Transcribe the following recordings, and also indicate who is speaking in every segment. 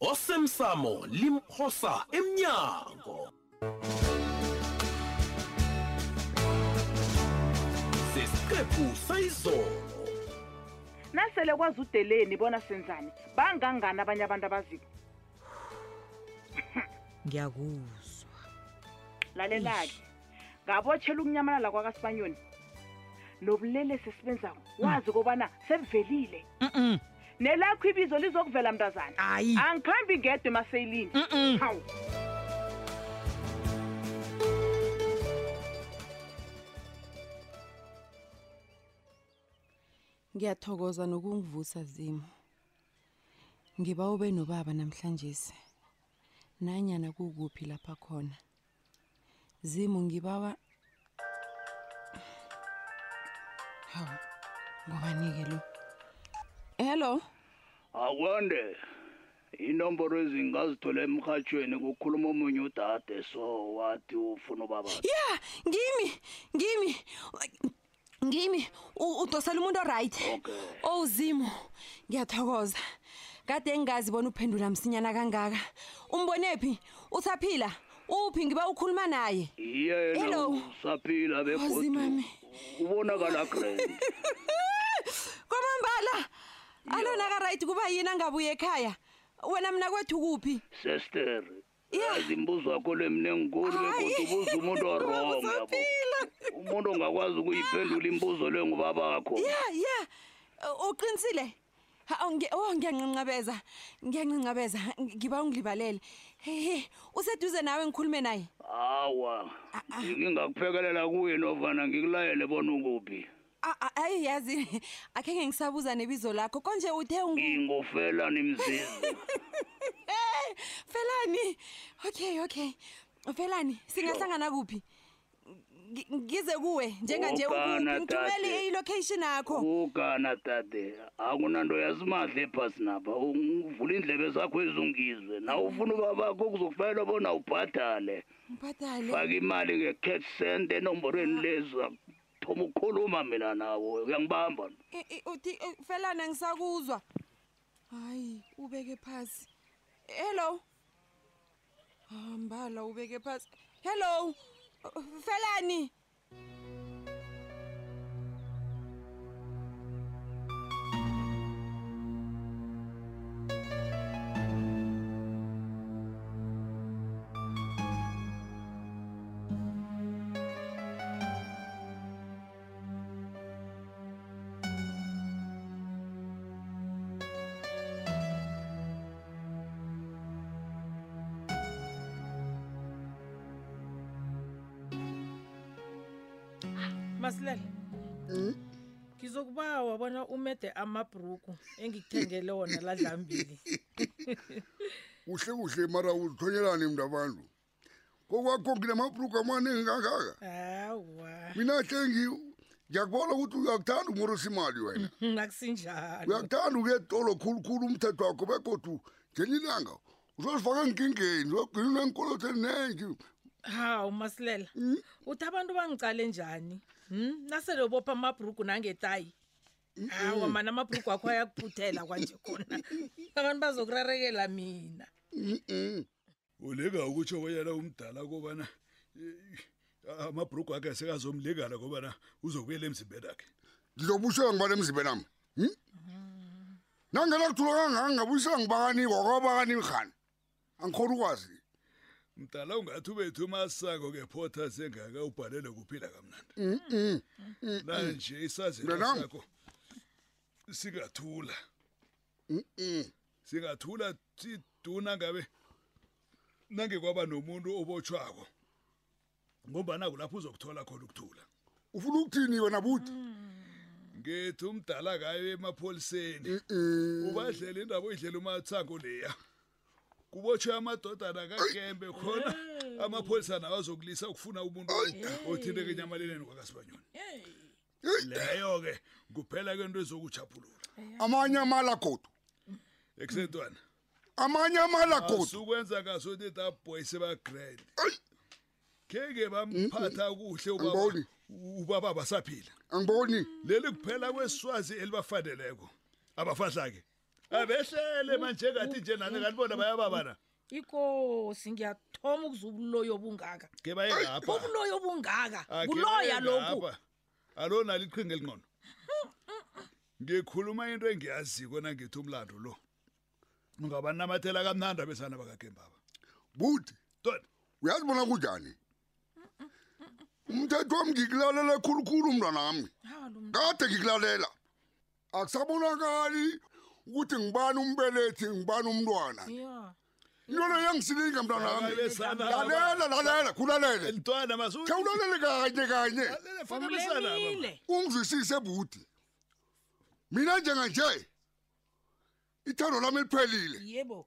Speaker 1: osemsamo limphosa emnyango sesiqephu sayizolo
Speaker 2: nasele kwazi udeleni bona senzani bangangani abanye abantu abaziko
Speaker 3: ngiyakuzwa
Speaker 2: lalelake ngabotshela ukunyamalala kwakasibanyoni nobulelesi esibenzako mm. wazi kobana sebuvelile nelakho ibizo lizokuvela mntazana angikhambi ngedwa emaseyilini hawu
Speaker 4: ngiyathokoza nokungivusa zimu ngiba ube nobaba namhlanje nanyana kukuphi lapha khona zimu ngibawa hawu ngobanike lo hello
Speaker 5: akwande inomboro ezingazithola emrhatshweni kukhuluma omunye udade so wathi ufuna ubaba
Speaker 4: ya ngimi ngimi ngimi u- udosela umuntu oright o uzimu ngiyathokoza kade engazi bona uphendula msinyana kangaka umbonephi usaphila uphi ngiba ukhuluma naye
Speaker 5: yena
Speaker 4: Hello.
Speaker 5: usaphila Ozi, begodu
Speaker 4: mami.
Speaker 5: ubonakala grand
Speaker 4: kwamambala alona ka-right kuba yini angabuye ekhaya wena mna kwethu kuphi sester
Speaker 5: yazi imibuzo wakho le
Speaker 4: mningi khulu
Speaker 5: begodu ubuza umuntu orong yabo umuntu ongakwazi ukuyiphendula imibuzo le ngubabakho
Speaker 4: ya ya uqinisile o oh, ngiyanqinqabeza ngiyanqinqabeza ngiba ungilibalele hehe useduze nawe ngikhulume naye
Speaker 5: awa ah, ah. ngingakuphekelela kuye nofana ngikulayele bona ukuphi
Speaker 4: A- a- ayi yazi akhenge ngisabuza nebizo lakho konje uthe ungu-
Speaker 5: ngingufelani mzizi
Speaker 4: Eh, felani okay okay felani singahlangana kuphi Ngi- ngize kuwe njenganje
Speaker 5: Ugana,
Speaker 4: ngithumele
Speaker 5: dade.
Speaker 4: i-location yakho
Speaker 5: ugana dade akunanto yasimahla ephasi napha uvula iindlebe zakho ezungizwe na ufuna ubabakho kuzokufanele bona ubhadale
Speaker 4: ngibhadale
Speaker 5: faka imali nge-cash cent enomborweni lezi thoma ukukhuluma mina nawo uyangibamba
Speaker 4: I- i- uthi eh, felana ngisakuzwa hayi ubeke phasi hello hambala ubeke phasi hello Uh, felani
Speaker 6: masilela hmm? ngizokubawa bona umede amabruku engikuthengele wona ladlambili
Speaker 7: kuhle kuhle mara uzithonyelani mntu abantu kokwa kokile mapuluka mwane ngakaka
Speaker 6: hawa
Speaker 7: mina tengi yakubona ukuthi uyakuthanda umorosa imali wena Hmm,
Speaker 6: akusinjalo
Speaker 7: uyakuthanda ukuya etolo khulukhulu umthetho wakho begodu ngenye ilanga uzozifaka enkingeni uzogcina uneenkolothi eninengi
Speaker 6: hawu masilela uthi abantu bangicale njani Hmm, nasele ubopha amabhrugu nangetayi hawa mana amabhrugu akho ayakuphuthela kwanje khona abantu bazokurarekela mina
Speaker 8: Mm-mm. ulinga ukutjho bonyana umdala kobana amabhrugu akhe sekazomlingana kobana uzokuyela emzimbeni akhe
Speaker 7: ngizobuseka ngibana emzimbeni ami hmm? nangena kuthula kangaka ngabuyisela ngibakani wakwabakani khani angikhona ukwazi
Speaker 8: mdala ungathi ubethu umasako kephotha sengaka ubhalele kuphila kamnandi hmm, hmm, nanje isazela sakho sikathula singathula siduna ngabe nange kwaba nomuntu obotshwako ngombana kulapho uzokuthola khona ukuthula
Speaker 7: ufuna ukuthini wena buti
Speaker 8: ngithi umdala kayo emapholiseni ubadlela indaba oyidlela umatsango leya kubotshwe amadodana kakembe khona amapholisa nawo azokulisa ukufuna umuntu othinte kenyamaleleni kwakasibanyoni leyo ke kuphela ke into ezokuchaphulula
Speaker 7: amanye amala godu
Speaker 8: ekusentwana
Speaker 7: amanye amala godu
Speaker 8: asukwenza kaso ukuthi da
Speaker 7: boy
Speaker 8: seba grand keke bamphatha kuhle ubaba ubaba basaphila
Speaker 7: angiboni
Speaker 8: leli kuphela kweswazi elibafaneleko abafadla ke abehlele manje ngathi nje nani kanibona bayababana
Speaker 6: ikosi ngiyathoma ukuzwa ubuloyi obungaka
Speaker 8: ngebaye lapha
Speaker 6: ubuloyi obungaka
Speaker 8: Akhe
Speaker 6: buloya
Speaker 8: baye
Speaker 6: lokhu
Speaker 8: lapha. alo nalo iqhinga elingcono ngikhuluma into engiyaziko nangithi umlando lo ungabanamathela kamnandi abesana bakagembaba
Speaker 7: buti
Speaker 8: Tot-
Speaker 7: uyazi bona kunjani umthetho wami ngikulalela khulukhulu mntwanami Hawu, lo mntwana. kade ngikulalela akusabonakali ukuthi ngibani umbelethi ngibani umntwana
Speaker 6: yeah
Speaker 7: into leyo yangisilinga mntwanami lalela lalela khulalele khewulalele kanye kanye ungizwisise bhuti mina njenganje ithando lami liphelile
Speaker 6: yebo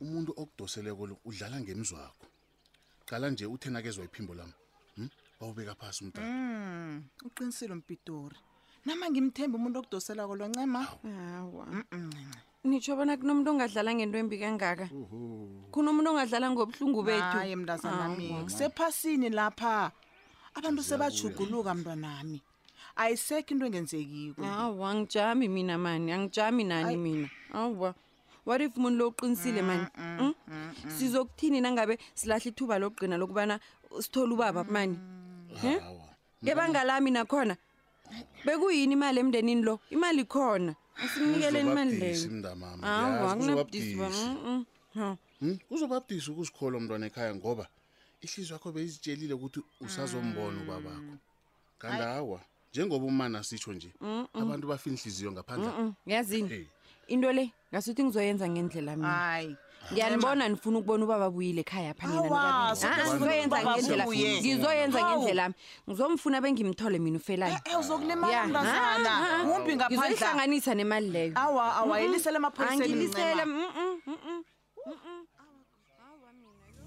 Speaker 9: umuntu okudoseleko lo udlala ngemizwakho qala nje uthe nakezwa iphimbo lami hm? wawubeka phasi umntana Mm,
Speaker 2: uqinisile umpitori. Nama ngimthemba umuntu okudoselako lo ncema.
Speaker 4: Hawa. Nitsho bona kunomuntu ongadlala ngento embi kangaka. Kunomuntu ongadlala ngobuhlungu bethu.
Speaker 2: Hayi mntazana
Speaker 4: Hawa. mi.
Speaker 2: Kusephasini lapha. Abantu sebajuguluka mntwanami. ayisekho into engenzekiko
Speaker 4: awa angijami mina mani angijami nani Ay. mina awa what if umuntu lo uqinisile mani Mm? sizokuthini nangabe silahla ithuba lokugcina lokubana sithole ubaba mani Eh?
Speaker 9: hawa
Speaker 4: ngebanga lami nakhona bekuyini imali emndenini lo imali ikhona asimnikeleni imali
Speaker 9: Uzobabudisi,
Speaker 4: leyo
Speaker 9: mntamami.
Speaker 4: awa
Speaker 9: Ngiyazi,
Speaker 4: akunabudisi ba
Speaker 9: uzobabudisi.
Speaker 4: mm, mm, no.
Speaker 9: Hmm? kuzobabudisa ukuzikhola umntwana ekhaya ngoba ihliziyo yakho beyizitshelile ukuthi usazombona ubabakho kanti awa njengoba umana sitsho nje abantu bafa inhliziyo ngaphandle
Speaker 4: Mm-mm. yazini
Speaker 9: Hey.
Speaker 4: into le ngasuthi ngizoyenza ngendlela mina
Speaker 2: hayi
Speaker 4: ngiyanibona nifuna ukubona ubaba abuyile ekhaya pha nina
Speaker 2: Awa,
Speaker 4: nikanina. Ah, ah,
Speaker 2: sifuna
Speaker 4: ngizoyenza
Speaker 2: ubaba
Speaker 4: ngendlela
Speaker 2: abuye.
Speaker 4: ngizoyenza
Speaker 2: Hawu.
Speaker 4: ngendlela yami ngizomfuna bengimthole mina ufelani
Speaker 2: Eh, eh, uzokulimala Ya. mntazana. Ah, ah, ah. Kumbi ngaphandla.
Speaker 4: ngizoyihlanganisa nemali leyo
Speaker 2: awa awa yelisele emaphoyiseni
Speaker 4: Angilisele,
Speaker 2: Ncema.
Speaker 4: mm, mm, mm, mm. Awa mina yo.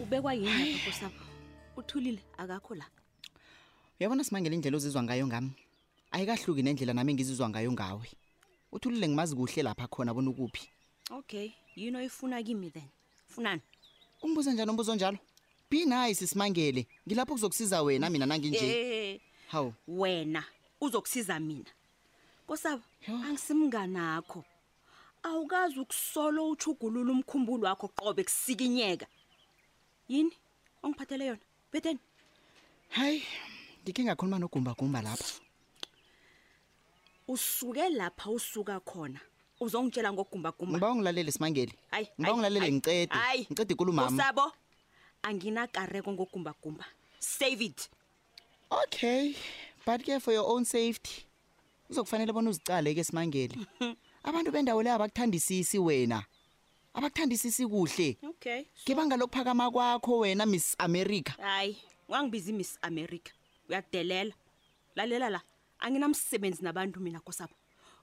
Speaker 10: ubekwa yini lapha nkosabo uthulile akakho la
Speaker 11: uyabona simangela indlela ozizwa ngayo ngami ayikahluki nendlela nami engizizwa ngayo ngawe uthulile ngimazi kuhle lapha khona bona ukuphi
Speaker 10: okay yini oyifuna kimi then funani
Speaker 11: umbuzo njani umbuzo njalo be nice simangele ngilapho kuzokusiza wena mina nanginje
Speaker 10: eh.
Speaker 11: hawu
Speaker 10: wena uzokusiza mina kosaba angisimnganakho awukazi ukusolo uchugulula umkhumbulo wakho qobe kusikinyeka yini ongiphathele yona beteni
Speaker 11: hayi ngikhe ngakhuluma nogumbagumba lapha
Speaker 10: usuke lapha usuka khona uzongitshela ngogumbagumba
Speaker 11: ngiba ungilalele simangeli
Speaker 10: Hayi,
Speaker 11: ngiba
Speaker 10: hayi,
Speaker 11: ungilalele
Speaker 10: hayi,
Speaker 11: ngiqede
Speaker 10: hayi.
Speaker 11: ngiqede ikulu mama
Speaker 10: usabo anginakareko ngogumbagumba save it
Speaker 11: okay but ke for your own safety uzokufanele bona uzicale ke simangeli abantu bendawo leyo abakuthandisisi wena abakuthandisisi kuhle
Speaker 10: okay
Speaker 11: ngebanga lokuphakama kwakho wena miss america
Speaker 10: hayi wangibiza imiss america uyadelela lalela la anginamsebenzi nabantu mina kosabo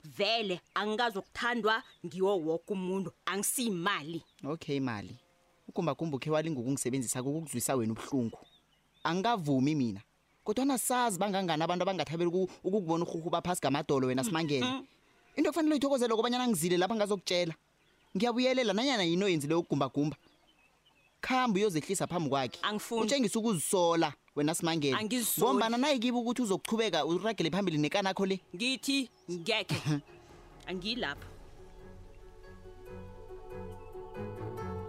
Speaker 10: vele angikazokuthandwa ngiwo woke umuntu angisiyimali
Speaker 11: okay mali ugumbagumba ukhe walinga ukungisebenzisa kokukuzwisa wena ubuhlungu angikavumi mina kodwa nasazi bangangani abantu abangathabeli uku- ukukubona urhurhu baphasi ngamadolo wena simangele into kufanele uyithokozele kobanyana ngizile lapha ngazokutshela ngiyabuyelela nanyana yini oyenzile ukugumbagumba khamba uyozehlisa phambi kwakhe
Speaker 10: Angifuni.
Speaker 11: utshengisa ukuzisola wena simangele
Speaker 10: Angizisoli.
Speaker 11: ngombana nayikiba ukuthi uzokuchubeka uragele phambili nekanakho le
Speaker 10: ngithi ngekhe angilapha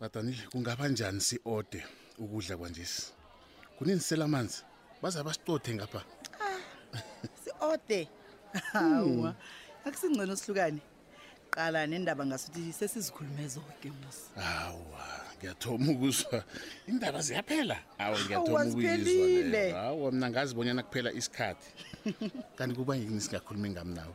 Speaker 9: badanile kungaba njani si-ode ukudla kwanjesi kunini sela amanzi baza basicothe ngapha
Speaker 12: si-ode hawa akusingcono sihlukane qala nendaba ngasuthi sesizikhulume zoke mos
Speaker 9: hawa ngiyathoma ukuzwa indaba ziyaphela hawa ngiyathoma ukuyizwa hawa mna ngazi bonyana kuphela isikhathi kanti kuba yini singakhulumi ngami nawe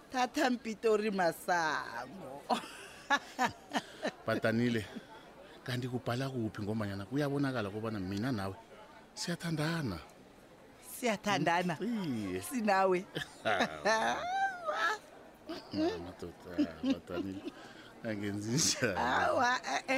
Speaker 12: thatha mpitori masango
Speaker 9: badanile kanti kubhala kuphi ngombanyana kuyabonakala kobana mina nawe siyathandana
Speaker 12: siyathandana
Speaker 9: iye
Speaker 12: sinawe
Speaker 9: madoda badanile angenzi njani
Speaker 12: awa e-e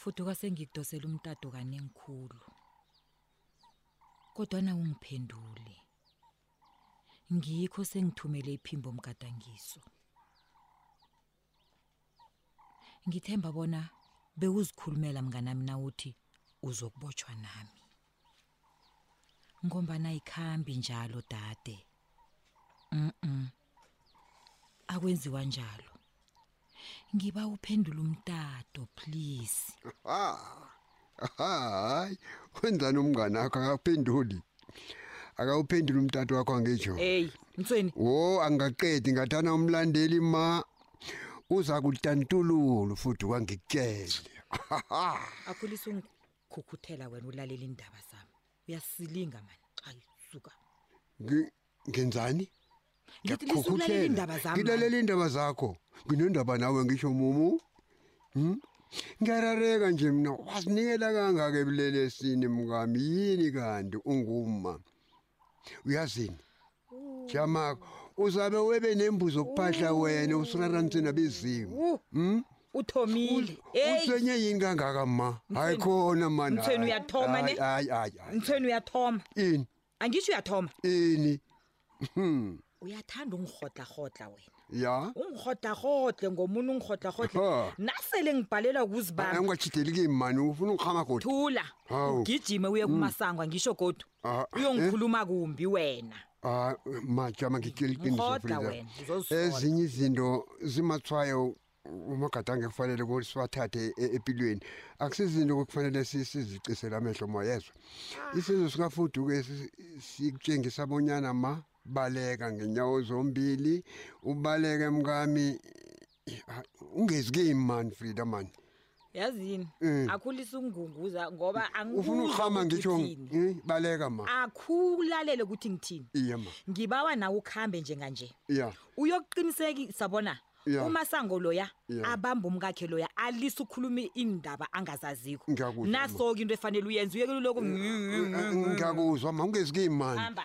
Speaker 3: futhi kwasengikudosela umtado kanengikhulu kodwana ungiphenduli ngikho sengithumele iphimbo omgadangiso ngithemba bona bewuzikhulumela mnganami nawuthi uzokubotshwa nami ngombana ikhambi njalo dade mm akwenziwa njalo ngiba uphendula umtato please
Speaker 13: hayi wenzani umngane akho akaphenduli akawuphendula umtato wakho angejo
Speaker 3: hey mtsweni
Speaker 13: wo angaqedi ngathana umlandeli ma uza kutantulula futhi wangikutshele
Speaker 3: akhulisa khukhuthela wena ulalela indaba zami uyasilinga mani hayi suka
Speaker 13: Ngi- ngenzani
Speaker 3: ngithi lisulalela indaba zami mani.
Speaker 13: ngilalela indaba zakho nginendaba nawe ngisho mumu Hmm? ngiyarareka nje mina wasinikela kangaka ebulelesini mkami yini kanti unguma uyazini jamako uzabe webe nembuzi okuphahla wena usiraranise nabezimu hmm?
Speaker 3: uthomile
Speaker 13: uthenye yini kangaka ma hayi khona manmthweni
Speaker 3: uyathoma ne
Speaker 13: hayi hayi
Speaker 3: mthweni uyathoma
Speaker 13: ini
Speaker 3: angisho uyathoma
Speaker 13: ini hmm.
Speaker 3: uyathanda ungirhodlarhodla wena
Speaker 13: ya
Speaker 3: ungirhodlarhodle ngomuntu ungirhodlarhodle nasele ngibhalelwa kuzibanga
Speaker 13: ungachideli kimi mani ufuna ungirhama godu
Speaker 3: thula ugijime uye kumasango angisho godu
Speaker 13: Ah,
Speaker 3: uyongikhuluma kumbi wena
Speaker 13: Ah, majama ngitshela iqiniso Mkhoda Frida.
Speaker 3: wena, uzozisola.
Speaker 13: Ezinye izinto zimathwayo umagadange kufanele ukuthi siwathathe e- empilweni. Akusizinto okufanele si- sizicisele amehlo moyezwa. Isizwe sikafuduke si- sikutshengisa bonyana ma baleka ngenyawo zombili ubaleke mkami Ah, ungezi kimi mani frida mani
Speaker 3: yazini
Speaker 13: Mm.
Speaker 3: akhulise ukungunguza ngoba
Speaker 13: ufuna angikuzwa ukurhama ukuthi ngitsho
Speaker 3: uthini.
Speaker 13: Eh, baleka ma
Speaker 3: akhulalele ukuthi ngithini
Speaker 13: iye ma
Speaker 3: ngibawa nawe ukuhambe njenganje
Speaker 13: ya
Speaker 3: uyokuqinisekisa bona
Speaker 13: Ya.
Speaker 3: umasango loya
Speaker 13: Ya.
Speaker 3: abamba umkakhe loya alise ukhuluma iindaba angazaziko
Speaker 13: Ngiyakuzwa, ma.
Speaker 3: naso-ke into efanele uyenze uyekeluloko
Speaker 13: ngiyakuzwa ma ungezi kimi mani
Speaker 3: Hamba.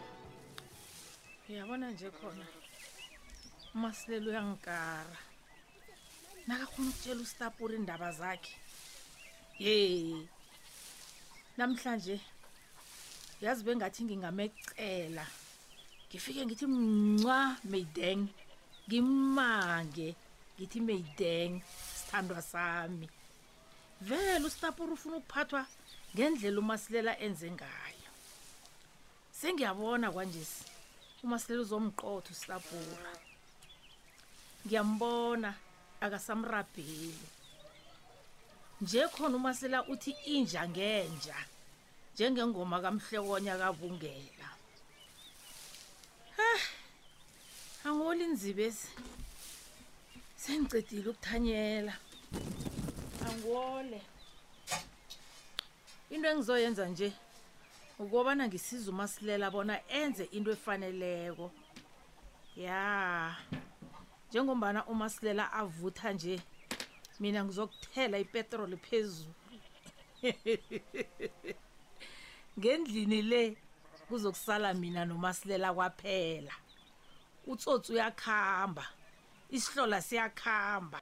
Speaker 6: uyabona nje khona umasilelo uyangikara nakafuna ukutshela usitapura iindaba zakhe ye namhlanje yazi bengathi ngingamecela ngifike ngithi mncwa meydeng ngimange ngithi meydeng sithandwa sami vele usitapura ufuna ukuphathwa ngendlela umasilela enze ngayo sengiyabona kwanjesi uma silele uzomqotha usilabhura ngiyambona akasamrabheli nje khona umasela uthi inja ngenja njengengoma kamhlekonya kabungela ah, angoli nzibesi sengicedile ukuthanyela angole into engizoyenza nje ukubana ngisiza umasilela bona enze into efaneleko ya njengombana umasilela avutha nje mina ngizokuthela ipetroli phezulu ngendlini le kuzokusala mina nomasilela kwaphela utsotsi uyakhamba isihlola siyakhamba